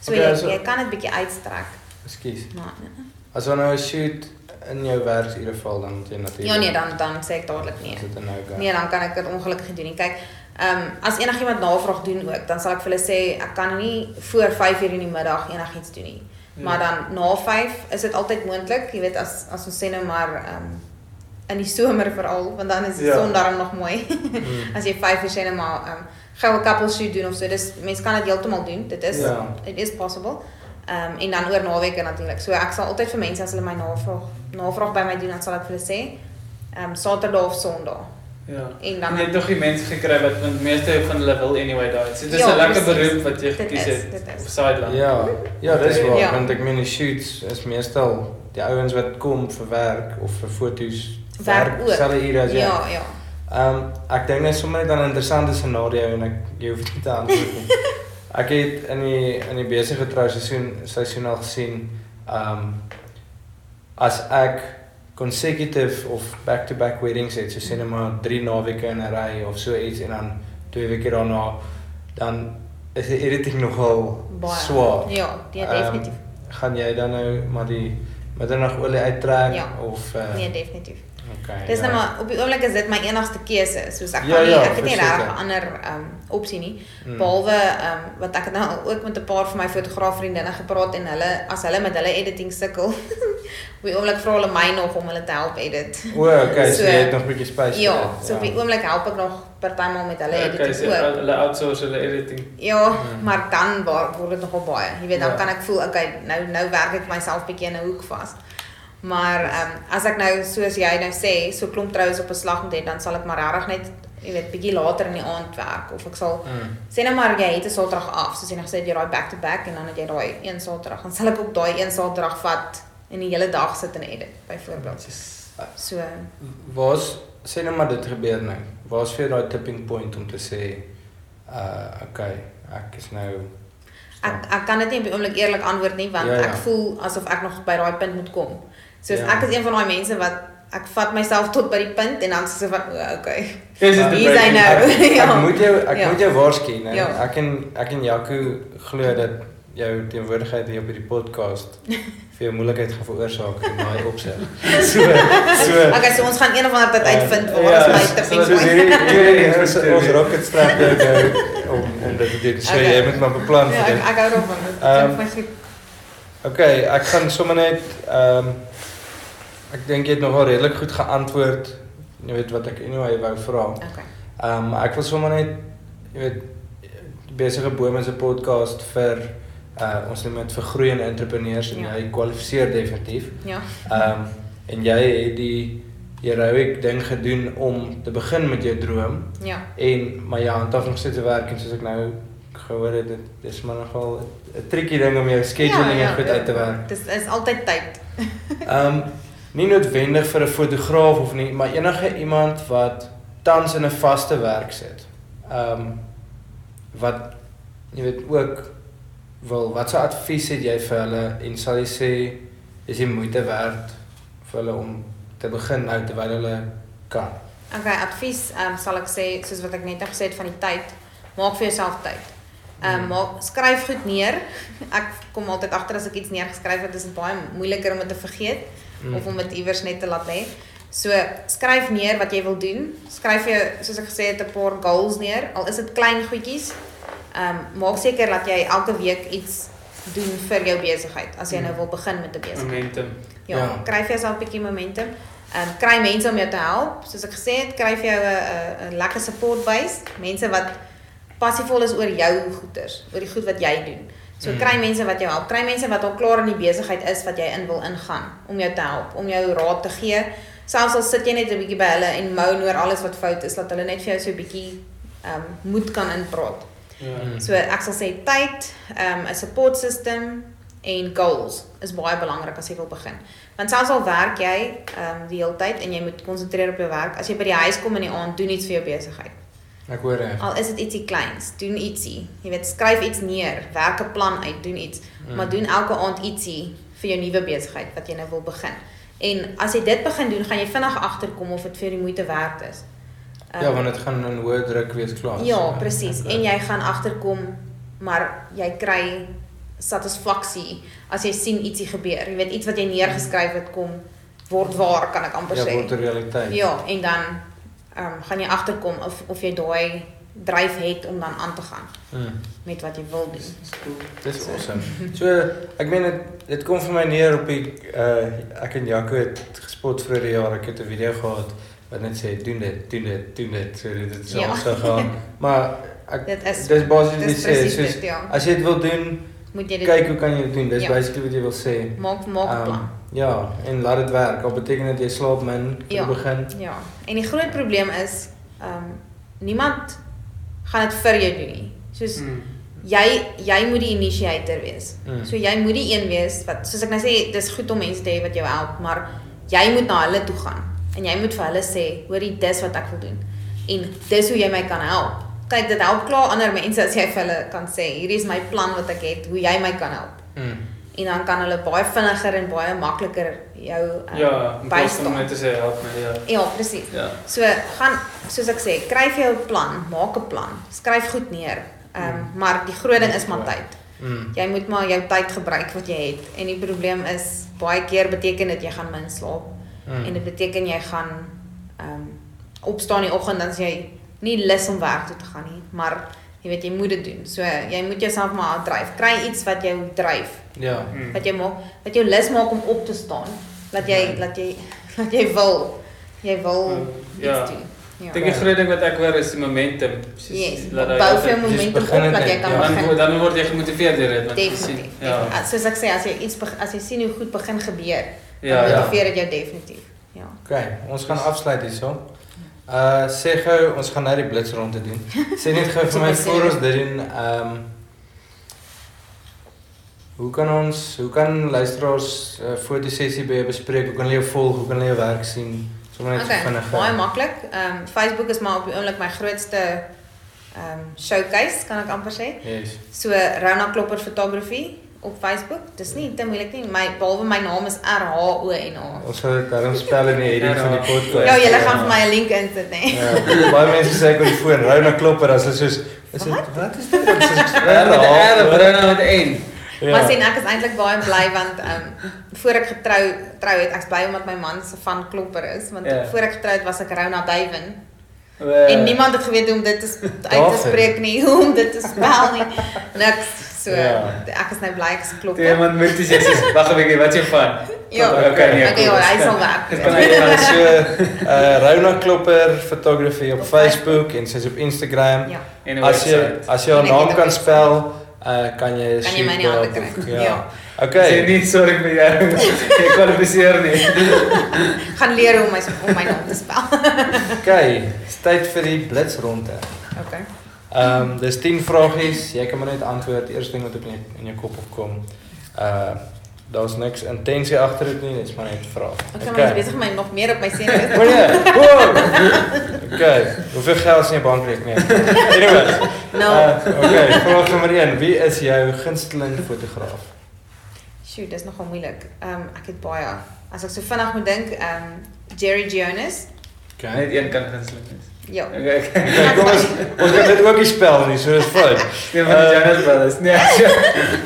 So Okay, jy, so- jy kan dit bietjie uitstrek Ekskuus. maar nee. As jy nou 'n shoot in jou werksure val dan moet jy natuurlik ja nee dan dan sê ek dadelik nee. Is dit 'n no-go? Nee, dan kan ek dit ongelukkig nie doen nie. Kyk, ehm um, as enigiemand navraag doen ook, dan sal ek vir hulle sê ek kan nie voor 5:00 in die middag enigiets doen nie. Ja. Maar dan na 5 is dit altyd moontlik, jy weet as as ons sê nou maar ehm um, in die somer veral, want dan is die Ja. son darm nog mooi. Mm. *laughs* *laughs* as jy 5 uur sê nou maar ehm um, gou 'n couple shoot doen of so. Dis mense kan dit heeltemal doen. Dit is Ja. it is possible. Ehm um, en dan oor naweke natuurlik. So ek sal altyd vir mense as hulle my navraag navraag by my doen, dan sal ek vir hulle sê ehm um, Saterdag of Sondag. Ja. En En dan jy het tog die mense gekry wat want meeste van hulle wil anyway daai. So dit is Ja, 'n lekker precies. beroep wat jy gekies het. Op sideline. Ja, ja, dis Okay. waar, Ja. want ek meen die shoots is meestal die ouens wat kom vir werk of vir foto's Werk ook. selfe ure as jy. Ja, ja. Ehm um, ek dink net sommer net aan 'n interessante scenario en ek jy hoef nie te antwoord nie. *laughs* ek het in die in die besige trouseisoen seisoen al gesien ehm um, as ek consecutive of back-to-back weddings het, so sê net maar 3 naweke in 'n ry of so iets en dan 2 weke daarna dan is die editing nogal Baie. swaar. Ja, ja Ehm, definitief. gaan jy dan nou maar die middernagolie uittrek Ja. of uh, Nee, definitief. okay. Dis nou maar op die oomblik is dit my enigste keuse. Soos ek Ja, kan nie ja, ek het nie regtig 'n ander um, opsie nie. Mm. Behalwe um, wat ek nou ook met 'n paar van my fotograafvriendinne gepraat en hulle as hulle met hulle editing sukkel, *laughs* op die oomblik vra hulle my nog om hulle te help edit. O, okay, so, *laughs* So, jy het nog 'n bietjie space. Ja, dit, so op die oomblik help ek nog partymal met hulle Okay, editing so ook. hulle outsource hulle editing. Ja, Mm. maar dan wa- word dit nogal baie. Jy weet, dan Ja. kan ek voel, okay, nou nou werk ek myself bietjie in 'n hoek vas. Maar ehm um, as ek nou soos jy nou sê, so klomp troues op 'n slag moet hê, dan sal ek maar regtig net, jy weet, bietjie later in die aand werk of ek sal Mm. sê nou maar jy het 'n Saterdag af, soos jy nou gesê het jy daai back to back en dan het jy daai een Saterdag. Dan sal ek ook daai een Saterdag vat en die hele dag sit en edit byvoorbeeld. So Waar's sê nou maar dit gebeur nou. Waar's vir daai tipping point om te sê uh okay, ek is nou Ek ek kan dit nie op die oomblik eerlik antwoord nie want Ja, ja. ek voel asof ek nog by daai punt moet kom. Soos Ja. ek is een van daai mense wat ek vat myself tot by die punt en dan sê van o, okay. Dis die is breaking nou. Ek, ek *laughs* Ja. moet jou ek Ja. moet jou waarsku, né? Ja. Ek en ek en Jaco glo dat jou teenwoordigheid hier op hierdie podcast vir jou moeilikheid gaan veroorsaak in daai opsig. *laughs* So so Okay, so ons gaan een of ander tyd Eh, uitvind ja, waar is my so- tipping soos point. hierdie hierdie is ons rocket strap jou nou om om dit te doen. So Okay. jy moet maar beplan Ja, vir ek dit. ek hou daarvan. Dit Ehm, klink my goed. Okay, ek gaan sommer net ehm ek dink jy het nogal redelik goed geantwoord. Jy weet wat ek anyway wou vra. Okay. Ehm um, ek wil sommer net jy weet die besige bome se podcast vir uh ons noem dit vergroeiende entrepreneurs en Ja. jy kwalifiseer definitief. Ja. Ehm um, en jy het die heroic ding gedoen om te begin met jou droom Ja. en maar jy handhaaf nog steeds te werk en soos ek nou gehoor het dit dis maar nogal 'n tricky ding om jou scheduling ja, goed uit te werk. Dis is altyd tyd. Ehm *laughs* um, nie noodwendig vir 'n fotograaf of nie, maar enige iemand wat tans in 'n vaste werk sit. Ehm um, wat jy weet ook wil wat se advies het jy vir hulle en sal jy sê is die moeite werd vir hulle om te begin nou terwyl hulle kan? Okay, advies ehm um, sal ek sê soos wat ek net nou gesê het van die tyd, maak vir jouself tyd. Ehm um, maak skryf goed neer. Ek kom altyd agter as ek iets neergeskryf het, is dit baie moeiliker om dit te vergeet mm. of om dit iewers net te laat lê. So skryf neer wat jy wil doen. Skryf jy soos ek gesê het 'n paar goals neer, al is dit klein goedjies. Ehm um, maak seker dat jy elke week iets doen vir jou besigheid as jy nou wil begin met 'n besigheid. Momentum. Ja, Ja. kry vir jouself 'n bietjie momentum. Ehm um, kry mense om jou te help. Soos ek gesê het, kry vir jou 'n 'n lekker support base, mense wat passievol is oor jou goeders, oor die goed wat jy doen. So Mm. kry mense wat jou help. Kry mense wat al klaar in die besigheid is wat jy in wil ingaan om jou te help, om jou raad te gee. Selfs al sit jy net 'n bietjie by hulle en moan oor alles wat fout is, dat hulle net vir jou so 'n bietjie ehm um, moed kan inpraat. Ja. So ek sal sê tyd, ehm um, 'n support system en goals is baie belangrik as jy wil begin. Want selfs al werk jy ehm um, die hele tyd en jy moet konsentreer op jou werk, as jy by die huis kom in die aand, doen iets vir jou besigheid. Ek hoor reg. Al is dit ietsie kleins, doen ietsie. Jy weet, skryf iets neer, werk 'n plan uit, doen iets, Mm. maar doen elke aand ietsie vir jou nuwe besigheid wat jy nou wil begin. En as jy dit begin doen, gaan jy vinnig agterkom of dit vir die moeite werd is. Ehm, Ja, want dit gaan in hoë druk wees klaar. Ja, presies. En jy gaan agterkom maar jy kry satisfaksie as jy sien ietsie gebeur. Jy weet iets wat jy neergeskryf het kom word waar, kan ek amper ja, sê. word 'n realiteit. Ja, en dan ehm um, gaan jy agterkom of of jy daai dryf het om dan aan te gaan Mm. met wat jy wil doen. Dis awesome. *laughs* So ek meen dit dit kom vir my neer op die uh ek en Jaco het gespot vroeër die jaar ek het 'n video gehad wat net sê doen dit, doen dit, doen dit. So dit het Ja. so gaan. *laughs* Maar ek Dit is dis basies wat dis sê, presies soos dit, ja. as jy dit wil doen, Moet jy dit kyk hoe kan jy dit doen. Dis Ja. basically wat jy wil sê. maak maak 'n Ehm, plan. Ja, en laat dit werk. Al beteken dit jy slaap min vir Ja. die begin. Ja. En die groot probleem is ehm um, niemand gaan dit vir jou doen nie. Soos Mm. jy jy moet die initiator wees. Mm. So jy moet die een wees wat soos ek nou sê, dis goed om mense te hê wat jou help, maar jy moet na hulle toe gaan en jy moet vir hulle sê, hoorie, dis wat ek wil doen. En dis hoe jy my kan help. Kyk, dit help klaar ander mense as jy vir hulle kan sê, hierdie is my plan wat ek het, hoe jy my kan help. Mm. En dan kan hulle baie vinniger en baie makliker jou um, Ja, in plaas van bystaan. net te sê help my ja. Ja, presies. Ja. So gaan soos ek sê, kry vir jou 'n plan, maak 'n plan, skryf goed neer. Ehm um, maar die groot ding is maar tyd. Mm. Jy moet maar jou tyd gebruik wat jy het. En die probleem is baie keer beteken dit jy gaan min slaap Mm. en dit beteken jy gaan ehm um, opstaan in die oggend dan is jy nie lus om werk toe te gaan nie, maar jy weet jy moet dit doen. So jy moet jouself maar dryf. Kry iets wat jou dryf, Ja. Mm. wat jy maak, wat jou lus maak om op te staan. Dat jy dat jy dat jy wil jy wil Ja. iets doen. Ja. Dink die groot ding wat ek hoor is die momentum. Soos, Yes, laat bou vir jou momentum begin op dat jy kan ja. dan begin. word- dan word jy gemotiveerd deur dit want jy Definitief. sien. Ja. Ja. Soos ek sê, as jy iets beg- as jy sien hoe goed begin gebeur, Ja, dan ja. motiveer dit jou definitief. Ja. OK, ons gaan afsluit hierso. Uh sê gou, ons gaan nou die blitsronde doen. Sê net gou vir my voor ons dit doen, ehm Hoe kan ons, hoe kan luisteraars 'n uh, fotosessie by jou bespreek? Hoe kan hulle jou volg? Hoe kan hulle jou werk sien? Sommer net Okay, vinnig. baie maklik. Ehm um, Facebook is maar op die oomblik my grootste ehm um, showcase, kan ek amper sê. Yes. So Rona Klopper Photography op Facebook. Dis nie te moeilik nie. My behalwe my naam is R H O N A. Ons sal dit daarom spel in die heading van die podcast. Ja, julle gaan vir my 'n link insit, nê. Ja, baie mense sê ek op die foon, Rona Klopper, as hulle soos is dit Wat? is dit? Dit is Ja, met 'n R of Rona met 'n. Ja. Maar sien ek is eintlik baie bly want ehm um, voor ek getrou trou het, ek's bly omdat my man se van Klopper is, want Ja. voor ek getrou het was ek Rona Duiven. Uh, En niemand het geweet hoe om dit te uit te spreek nie, *laughs* hoe om dit te spel nie. Niks. So Ja. ek is nou bly ek is Toe klopper. iemand moet sê sê wag 'n bietjie, wat jou van? Ja. Okay, nee. Ja, hy sal werk. Dis Kan *laughs* jy hy gaan so uh Rona Klopper fotografie op Facebook en sy's op Instagram. Ja. en As jy as jy haar ek naam kan spel uh kan jy 'n Kan jy my in die hande kry? Ja. Ja. Sê Okay. nie sorry vir jou. *laughs* Jy kwalifiseer nie. *laughs* Gaan leer hoe om my om my naam te spel. Okay, dis tyd vir die blitsronde. Okay. Ehm um, dis 10 vragies, jy kan maar net antwoord eerste ding wat op in jou, in jou kop opkom. Uh daar's niks intensie agter dit nie, dit's maar net vrae. Ek kan my besig my nog meer op my senuwees. *laughs* O nee. Wow. Okay, hoeveel geld is in jou bankrekening? Anyways. Nou, Uh, okay, vraag nommer 1, wie is jou gunsteling fotograaf? shoot, dis nogal moeilik. Ehm um, ek het baie. As ek so vinnig moet dink, ehm um, Jerry Jonas. Net een kan gunsteling is. Ja. Okay. Kom ons ons kan dit ook nie spel nie, so dis fyn. Een van die Jonas Brothers. Nee.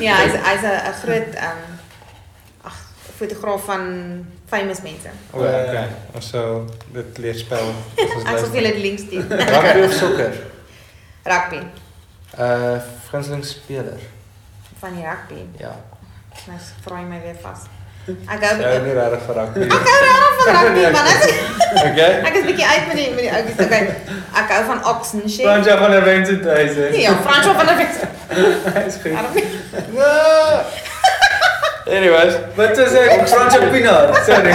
Ja, hy's hy's 'n groot ehm um, ag fotograaf van famous mense. O, okay. Ons sal dit leer spel. Ek sal julle die links stuur. Rugby of sokker? Rugby. Uh gunsteling speler. Van die rugby. Ja. Nou vra jy my weer vas. Ek hou nie regtig vir rugby. nie. Ek hou regtig van rugby man. Ek, Okay. ek is bietjie uit met die met die ouetjies. Okay. Ek hou van Oxenshire. Franja van der Wente tuis. hè. Ja, Fransjo van der West. Is goed. Anyways, Wat is hy? Franja Pinaar. Sorry.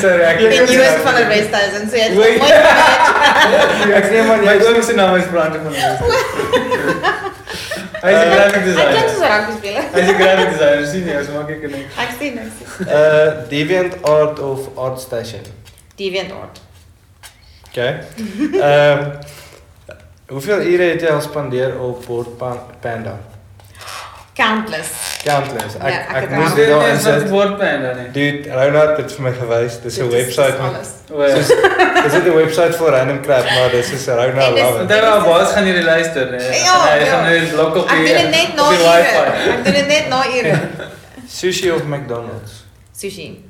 Sorry. Ek En Joos van der Westhuizen. So jy het mooi geweet. ek sê man My jy se naam is Franja van der Wente. *laughs* Hy is 'n graphic Hy designer. soos 'n rugby speler. Hy is 'n graphic designer. Sien jy, so maak ek net. Ek sien ek sien. uh Deviant Art of ArtStation. Deviant Art. Okay. Ehm Hoeveel ure het jy al spandeer op Pan- Panda? Countless. Countless. Ek Ja, ek ek het moes dit daar Dit is wat insit. woordpyn dan nie. Dude, Ronald het dit vir my gewys. Dis 'n Dit is- webwerf dis ja. Dis net 'n webwerf vir random crap, maar dis is Ronald En dis- love hy wou baas gaan hierdie luister, nee. Ja, Hy ja. gaan nou die blok op Ek die doen dit net na ure. Ek doen dit *laughs* net na ure. Sushi of McDonald's? Sushi.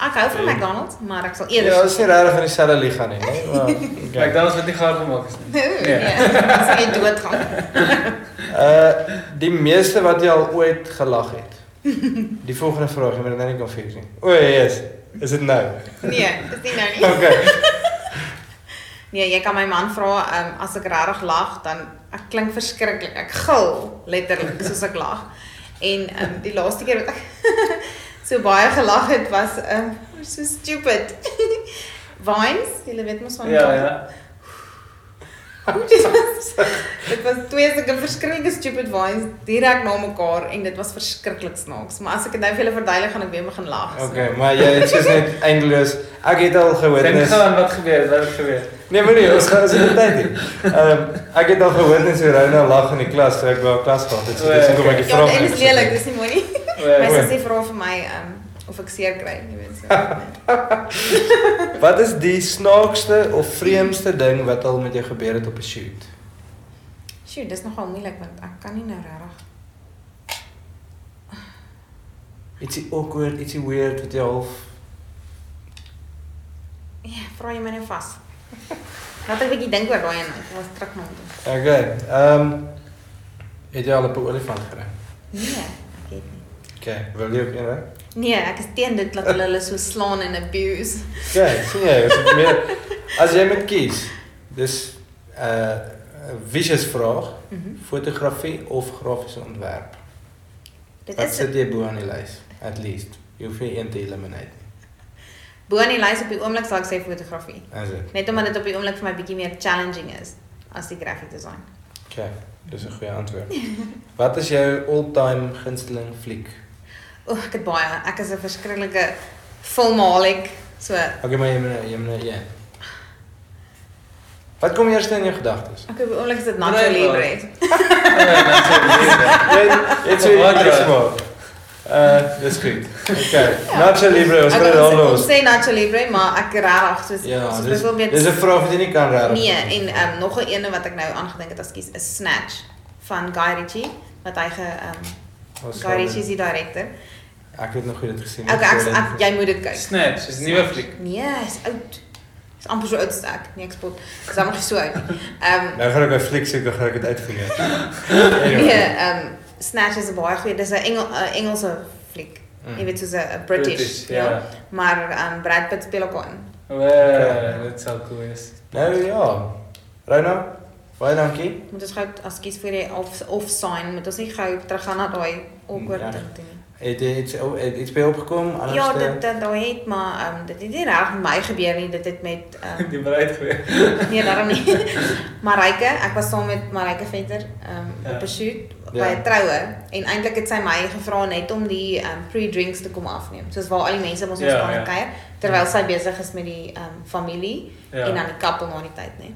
Ek hou van Ja. McDonald's, maar ek sal Ja, eerder dis nie regtig in dieselfde liga nie, nee. Maar Kyk, okay. dan is wat nie gaar gemaak is nie. Nee, ek sal nie doodgaan. *laughs* Uh die meeste wat jy al ooit gelag het. Die volgende vraag, jy moet dit nou nie confuse nie. O, yes. Is dit nou? Nee, dis nie nou *laughs* nie. Okay. *laughs* Nee, jy kan my man vra, um, as ek regtig lag, dan ek klink verskriklik. Ek gil letterlik soos ek lag. En um, die laaste keer wat ek so baie gelag het was um, so stupid. *laughs* Vines, jy weet mos van Ja, ja. dit was dit was twee sulke verskriklike stupid vines direk na mekaar en dit was verskriklik snaaks. Maar as ek dit nou vir julle verduidelik, gaan ek weer begin lag. so. Okay, maar jy het soos net eindeloos. Ek het al gehoor Dink dis gaan wat gebeur, wat het gebeur. Nee, maar nee, ons gaan as dit tyd nie. Ehm ek het al gehoor net so Rona lag in die klas toe ek by haar klas gehad het. So dis hoekom ek die Ja, vraag dit is lelik, dis nie mooi nie. O, My sussie vra vir my um of ek seer kry, jy weet so. *laughs* Wat is die snaakste of vreemdste ding wat al met jou gebeur het op 'n shoot? Sjoe, dis nogal moeilik want ek kan nie nou regtig. Ietsie awkward, ietsie weird wat jy half Ja, vra jy my nou vas. Laat ek 'n bietjie dink oor daai en ek was terug na toe. Okay. Ehm het jy al op 'n olifant gery? Nee. Okay, wil jy op een ry? Nee, ek is teen dit dat hulle hulle so slaan en abuse. Okay, sien jy, as ek meer as jy moet kies, dis 'n uh, vicious vraag, Mhm. fotografie of grafiese ontwerp. Dit Wat is sit jy bo aan die lys? At least. Jy hoef nie een te eliminate nie. bo aan die lys op die oomblik sal ek sê fotografie. Is dit? Net omdat dit op die oomblik vir my bietjie meer challenging is as die graphic design. Okay, dis 'n goeie antwoord. Wat is jou all-time gunsteling fliek? O, ek het baie. Ek is 'n verskriklike filmaholic. So, Okay, maar jy moet jy moet een. Wat kom eers in jou gedagtes? ek op oomblik is dit Nacho Libre. Ja, dan sê ek. Jy het so Wat iets raai? gemaak. Uh, dis goed. Okay. Nacho Libre, ons gaan dit wil sê- los. Ons sê Nacho Libre, maar ek regtig soos Ja, soos dis byvoorbeeld dis 'n vraag wat jy nie kan regtig. Nee, en ehm um, nog 'n ene wat ek nou aangedink het kies is Snatch van Guy Ritchie wat hy ge ehm um, Guy Ritchie is die director. Ek het nog nie dit gesien Okay, ek, ek jy moet dit kyk. Snatch, is 'n nuwe fliek. Nee, hy's oud. Hy's amper so oud as ek. Nee, ek spot. Hy's amper nie so oud nie. Ehm Nou gaan ek 'n fliek soek, dan gaan ek dit uitvind. *laughs* nee, ehm Snatch is 'n baie goeie. Dis 'n Engel, 'n Engelse fliek. Mm. Jy weet soos 'n 'n British, ja. Maar ehm um, Brad Pitt speel ook aan. O, dit sal cool wees. Nou ja. Rona, Baie dankie. Moet ons gou ekskuus vir die off off sign, moet ons nie gou terug gaan na daai awkward Ja. ding toe nie. Het jy iets oh, het by opgekom? Anders Ja, dit dit daai het maar ehm um, dit het nie reg met my gebeur nie. Dit het met ehm um, *laughs* Die bruid gewees. *laughs* nee, daarom nie. *laughs* Mareike, ek was saam met Mareike Venter ehm um, Ja. op 'n shoot Ja. by 'n troue en eintlik het sy my gevra net om die ehm um, pre-drinks te kom afneem. Soos waar al die mense mos ons Ja, staan ja. en kuier terwyl sy besig is met die ehm um, familie Ja. en dan die kappel na die tyd, nê.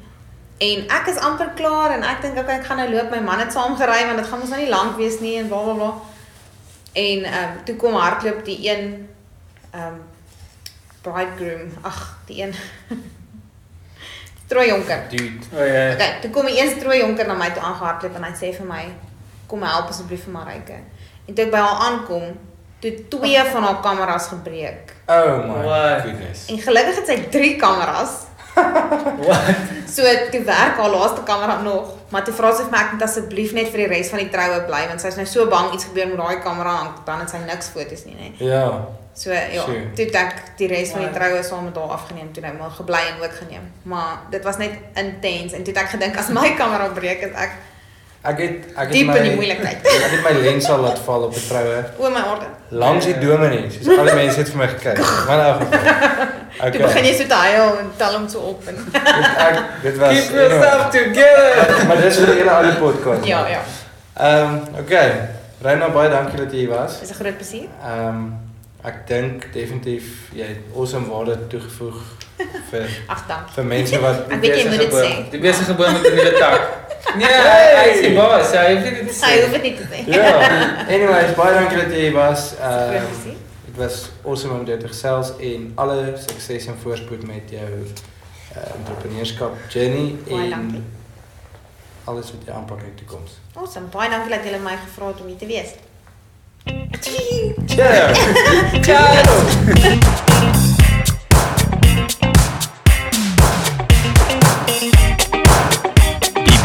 En ek is amper klaar en ek dink okay, ek gaan nou loop. My man het saam gery want dit gaan mos nou nie lank wees nie en bla bla bla. En ehm um, toe kom hardloop die een ehm um, bridegroom. Ag, die een *laughs* strooijonker. dude. O ja. Okay, toe kom die een strooijonker na my toe aangehardloop en hy sê vir my, "Kom help asseblief vir Marike." En toe ek by haar aankom, toe twee van haar kameras gebreek. Oh my What? goodness. En gelukkig het sy 3 kameras. Wat? So toe werk haar laaste kamera nog, maar toe vra sy vir my ek moet asseblief net vir die res van die troue bly want sy is nou so bang iets gebeur met daai kamera en dan het sy niks foto's nie, nê. Ja. So ja, Sure. toe ek die res van die Right. troue saam met haar afgeneem toe nou maar gebly en ook geneem. Maar dit was net intens en toe ek gedink as my *laughs* kamera breek is ek Ek het ek het diep my in die moeilikheid. *laughs* Ek het my lens al laat val op 'n troue. O my orde. Langs die dominee, soos al die mense het vir my gekyk. *laughs* Maar nou Toe Okay. begin jy so te huil en tel hom so op en Dit ek dit was Keep yourself together. Maar dis vir 'n hele ander podcast. ja, ja. Ehm um, okay. Reina baie dankie dat jy hier was. Dis 'n groot plesier. Ehm um, ek dink definitief jy het awesome waarde toegevoeg vir Ag, dankie. vir mense wat Ek weet jy moet dit sê. Die besige boom met 'n nuwe tak. *laughs* Nee, hy is die baas. Hy nie dit te Hy hoef dit nie te sê. Ja. *laughs* Anyways, baie dankie dat jy hier was. Ehm um, dit was awesome om dit te gesels en alle sukses en voorspoed met jou uh, entrepreneurskap journey Baie dankie. en alles wat jy aanpak in die toekoms. Awesome. Baie dankie dat julle my gevra het om hier te wees. Cheers. *laughs* Ciao.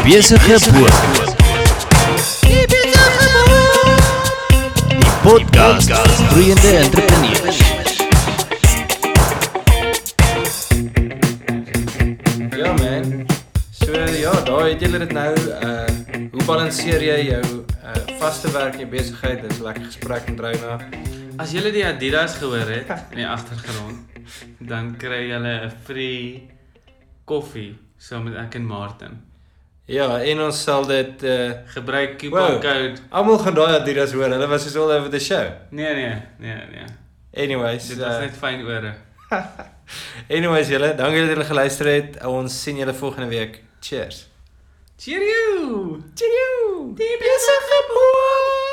Die besige boer. Die podcast vir groeiende entrepreneurs. Ja man. So ja, daar het julle dit nou uh hoe balanseer jy jou uh vaste werk en jou besigheid? Dis 'n lekker gesprek met Reina. As julle die Adidas gehoor het in die agtergrond, dan kry julle 'n free koffie saam met ek en Martin. Ja, en ons sal dit uh Gebruik coupon Wow. code. almal gaan daai Adidas hoor. Hulle was so all over the show. Nee nee, nee nee. Anyways, Dit was uh, net fyn ore. *laughs* anyways julle, dankie dat julle geluister het. Ons sien julle volgende week. Cheers. Cheerio. Cheerio. Die besige boer.